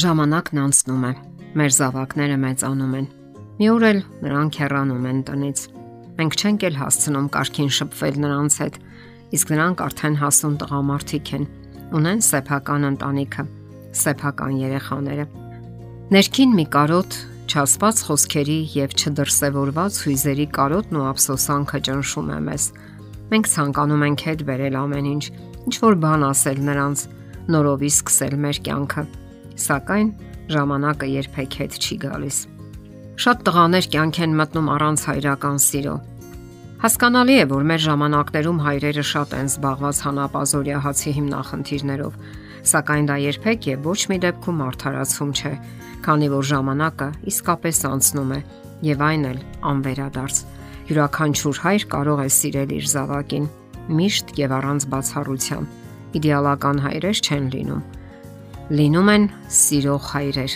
Ժամանակն անցնում է։ Մեր զավակները մեծանում են։ Մի օր էլ նրանք հեռանում են տնից։ Մենք չենք էլ հասցնում կարքին շփվել նրանց հետ, իսկ նրանք արդեն հասուն տղամարդիկ են, ունեն սեփական ընտանիքը, սեփական երեխաները։ Ներքին մի կարոտ, չասված խոսքերի եւ չդրսևորված հույզերի կարոտն ու ափսոսանքը ճնշում է մեզ։ Մենք ցանկանում ենք հետ բերել ամեն ինչ, ինչ որ բան ասել նրանց, նորովի սկսել մեր կյանքը սակայն ժամանակը երբեք հետ չի գալիս։ Շատ տղաներ կյանք են մտնում առանց հայրական սիրո։ Հասկանալի է, որ մեր ժամանակներում հայրերը շատ են զբաղված հանապազորյա հացի հիմնախնդիրներով, սակայն դա երբեք եւ ոչ մի դեպքում արդարացում չէ, քանի որ ժամանակը իսկապես անցնում է եւ այն էլ անվերադարձ։ Յուրաքանչյուր հայր կարող է սիրել իր զավակին միշտ եւ առանց բացառության։ Իդեալական հայրեր չեն լինում լինում են սիրող հայրեր,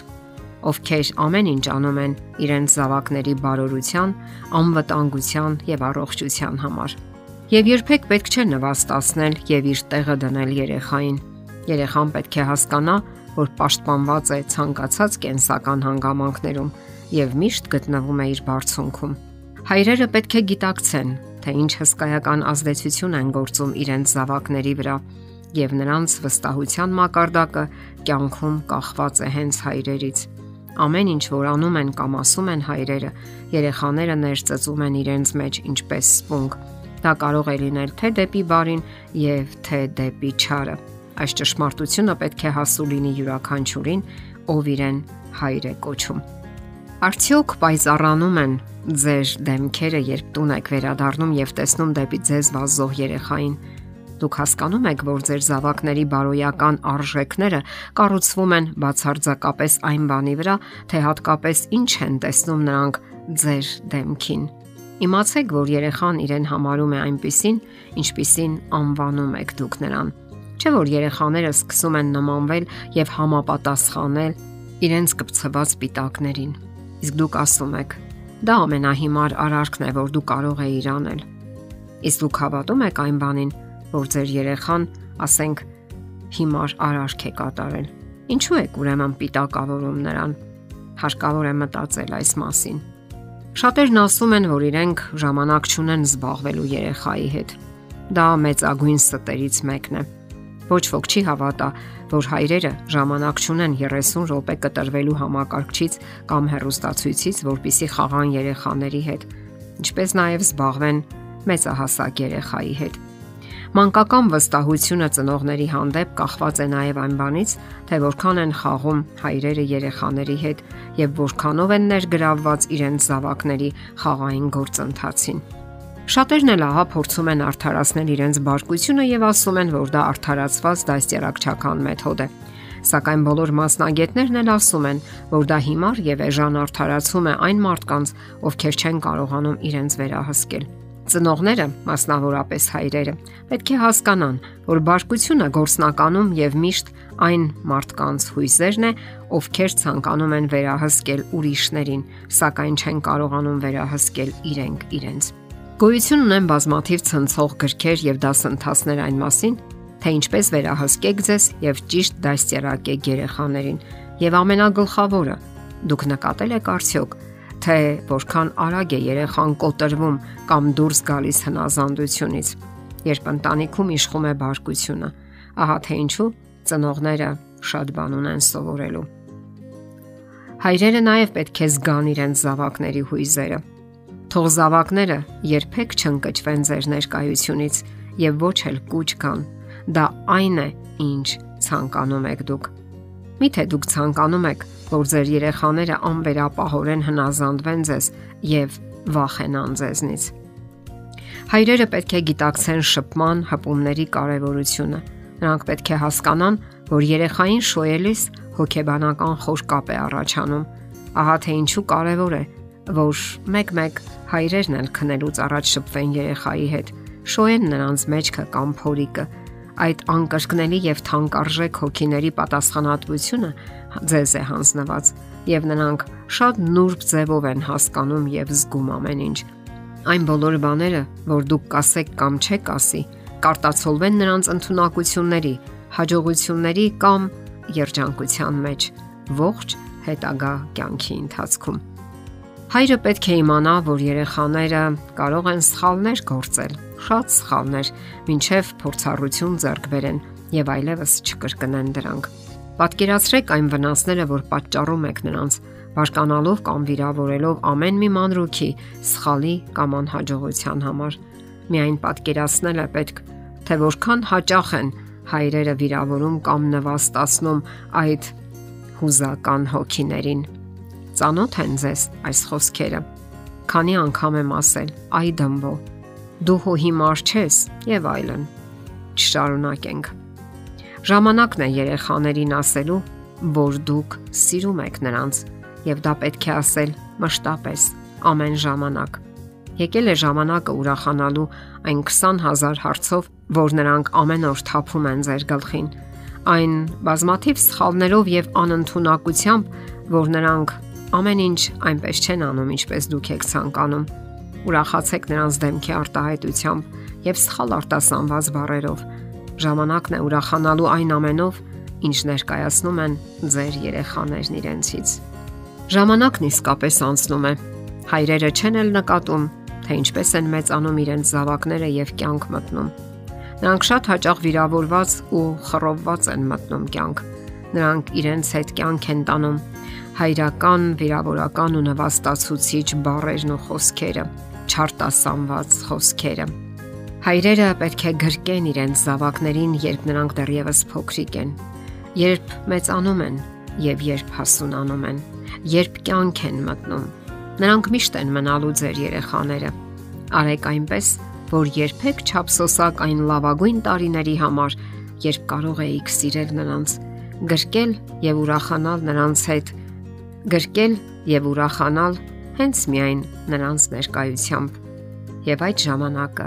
ովքեր ամեն ինչ անում են իրենց զավակների բարօրության, անվտանգության եւ առողջության համար։ Եվ երբեք պետք չէ նվաստացնել եւ իր տեղը դնել երեխային։ Երեխան պետք է հասկանա, որ պաշտպանված է ցանկացած կենսական հանգամանքներում եւ միշտ գտնվում է իր բարձունքում։ Հայրերը պետք է գիտակցեն, թե ինչ հսկայական ազդեցություն են գործում իրենց զավակների վրա եւ նրանց վստահության մակարդակը կյանքում կախված է հենց հայրերից։ Ամեն ինչ որ անում են կամ ասում են հայրերը, երեխաները ներծծում են իրենց մեջ ինչպես սպունգ։ Դա կարող է լինել թե դեպի բարին եւ թե դեպի չարը։ Այս ճշմարտությունը պետք է հասու լինի յուրաքանչյուրին, ով իրեն հայր է կոչում։ Արդյոք պայծառանում են ձեր դեմքերը, երբ տուն եք վերադառնում եւ տեսնում դեպի ձեզ վազող երեխային Դուք հասկանում եք, որ ձեր զավակների բարոյական արժեքները կառուցվում են բացարձակապես այն բանի վրա, թե հատկապես ինչ են տեսնում նրանք ձեր դեմքին։ Իմացեք, որ երեխան իրեն համարում է այնպիսին, ինչպիսին անվանում եք դուք նրան։ Չէ որ երեխաները սկսում են նմանվել եւ համապատասխանել իրենց կպցված պիտակներին։ Իսկ դուք ասում եք. դա ամենահիմար արարքն է, որ դու կարող ես իրանել։ Իսկ դուք հավատում եք այն բանին, որ ձեր երեխան, ասենք, հիմար արարք է կատարել։ Ինչու եք ուրեմն պիտակավորում նրան։ Հարկավոր է մտածել այս մասին։ Շատերն ասում են, որ իրենք ժամանակ չունեն զբաղվելու երեխայի հետ։ Դա մեծագույն ստերից մեկն է։ Ոչ ոք չի հավատա, որ հայրերը ժամանակ չունեն 30 րոպե կտրվելու համակարգչից կամ հեռուստացույցից, որpիսի խաղան երեխաների հետ, ինչպես նաև զբաղվեն մեծահասակ երեխայի հետ։ Մանկական վստահությունը ծնողների հանդեպ կախված է նաև այն բանից, թե որքան են խաղում հայրերը երեխաների հետ եւ որքանով են ներգրավված իրենց զավակների խաղային գործընթացին։ Շատերն էլ ահա փորձում են արդարացնել իրենց բարկությունը եւ ասում են, որ դա արդարացված դաստիարակչական մեթոդ է։ Սակայն բոլոր մասնագետներն էլ ասում են, որ դա հիմար եւ էժան արդարացում է այն մարդկանց, ովքեր չեն կարողանում իրենց վերահսկել։ Ծնողները, մասնավորապես հայրերը, պետք է հասկանան, որ բարկությունը գործնականում եւ միշտ այն մարդկանց հույզերն է, ովքեր ցանկանում են վերահսկել ուրիշներին, սակայն չեն կարողանում վերահսկել իրենք իրենց։ Գոյություն ունեն բազմաթիվ ցնցող գրքեր եւ դասընթացներ այն մասին, թե ինչպես վերահսկեք ձեզ եւ ճիշտ դաստիարակեք երեխաներին։ Եվ ամենագլխավորը, դուք նկատել եք արդյոք, թե որքան արագ է երեխան կոտրվում կամ դուրս գալիս հնազանդությունից, երբ ընտանիքում իշխում է բարկությունը։ Ահա թե ինչու ծնողները շատ բան ունեն սովորելու։ Հայրերը նաև պետք է զգան իրենց զավակների հույզերը։ Թող զավակները երբեք չընկճվեն ձեր ներկայությունից եւ ոչ էլ կուչ կան։ Դա այն է, ինչ ցանկանում եք դուք։ Միթե դուք ցանկանում եք, որ ձեր երեխաները անվերապահորեն հնազանդվեն ձեզ եւ վախենան ձեզնից։ Հայրերը պետք է գիտակցեն շփման հպումների կարևորությունը։ Նրանք պետք է հասկանան, որ երեխային շոյելիս հոգեբանական խոր կապ է առաջանում։ Ահա թե ինչու կարևոր է, որ մեկ-մեկ հայրերն էլ քնելուց առաջ շփվեն երեխայի հետ, շոյեն նրանց մեջքը կամ փորիկը այդ անկրկնելի եւ թանկարժեք հոգիների պատասխանատվությունը ձեզ է հանձնված եւ նրանք շատ նուրբ ձևով են հասկանում եւ զգում ամեն ինչ այն բոլոր բաները որ դուք կասեք կամ չեք ասի կարտացոլվեն նրանց ընտունակությունների հաջողությունների կամ երջանկության մեջ ողջ հետագա կյանքի ընթացքում։ Հայրը պետք է իմանա, որ երեխաները կարող են սխալներ գործել, շատ սխալներ, ինչև փորձառություն ձեռք բերեն եւ այլևս չկրկնեն դրանք։ Պատկերացրեք այն վնասները, որ պատճառում եք նրանց, բարկանալով կամ վիրավորելով ամեն մի մանրուքի սխալի կամ անհաջողության համար։ Միայն պատկերացնել է պետք, թե որքան հաճախ են հայրերը վիրավորում կամ նվաստացնում այդ հուզական հոգիներին։ Ծանոթ են ձեզ այս խոսքերը։ Քանի անգամ եմ ասել՝ այ դմբո, դու հո հիմար չես եւ այլն։ Չշարունակենք։ Ժամանակն է երեխաներին ասելու, որ դուք սիրում եք նրանց եւ դա պետք է ասել մշտապես ամեն ժամանակ։ Եկել է ժամանակը ուրախանալու այն 20000 հարցով, որ նրանք ամեն օր թափում են ձեր գլխին։ Այն բազմաթիվ սխալներով եւ անընդունակությամբ, որ նրանք ամեն ինչ այնպես չեն անում, ինչպես դուք եք ցանկանում։ Ուրախացեք նրանց դեմքի արտահայտությամբ եւ սխալ արտասանված բառերով։ Ժամանակն է ուրախանալու այն ամենով, ինչ ներկայացնում են ձեր երեխաներն իրենցից։ Ժամանակն իսկապես անցնում է։ Հայրերը չեն էլ նկատում, թե ինչպես են մեծանում իրենց զավակները եւ կյանք մտնում։ Նրանք շատ հաճախ վիրավորված ու խռովված են մտնում կյանք։ Նրանք իրենց հետ կյանք են տանում հայրական, վիրավորական ու նվաստացուցիչ բառերն ու խոսքերը, չարտասանված խոսքերը։ Հայրերը պետք է գրկեն իրենց զավակներին, երբ նրանք դեռևս փոքրիկ են, երբ մեծանում են եւ երբ հասունանում են երբ կյանք են մտնում։ Նրանք միշտ են մնալու ձեր երեխաները։ Արեք այնպես, որ երբեք չափսոսակ այն լավագույն տարիների համար, երբ կարող էիք սիրել նրանց, գրկել եւ ուրախանալ նրանց հետ, գրկել եւ ուրախանալ հենց միայն նրանց ներկայությամբ։ Եվ այդ ժամանակը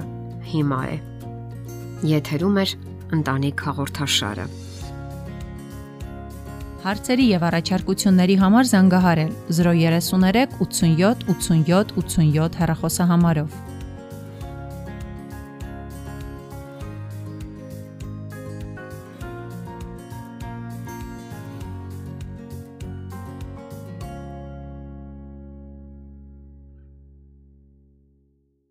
հիմա է։ Եթերում է ընտանիք հաղորդաշարը հարցերի եւ առաջարկությունների համար զանգահարել 033 87 87 87 հեռախոսահամարով։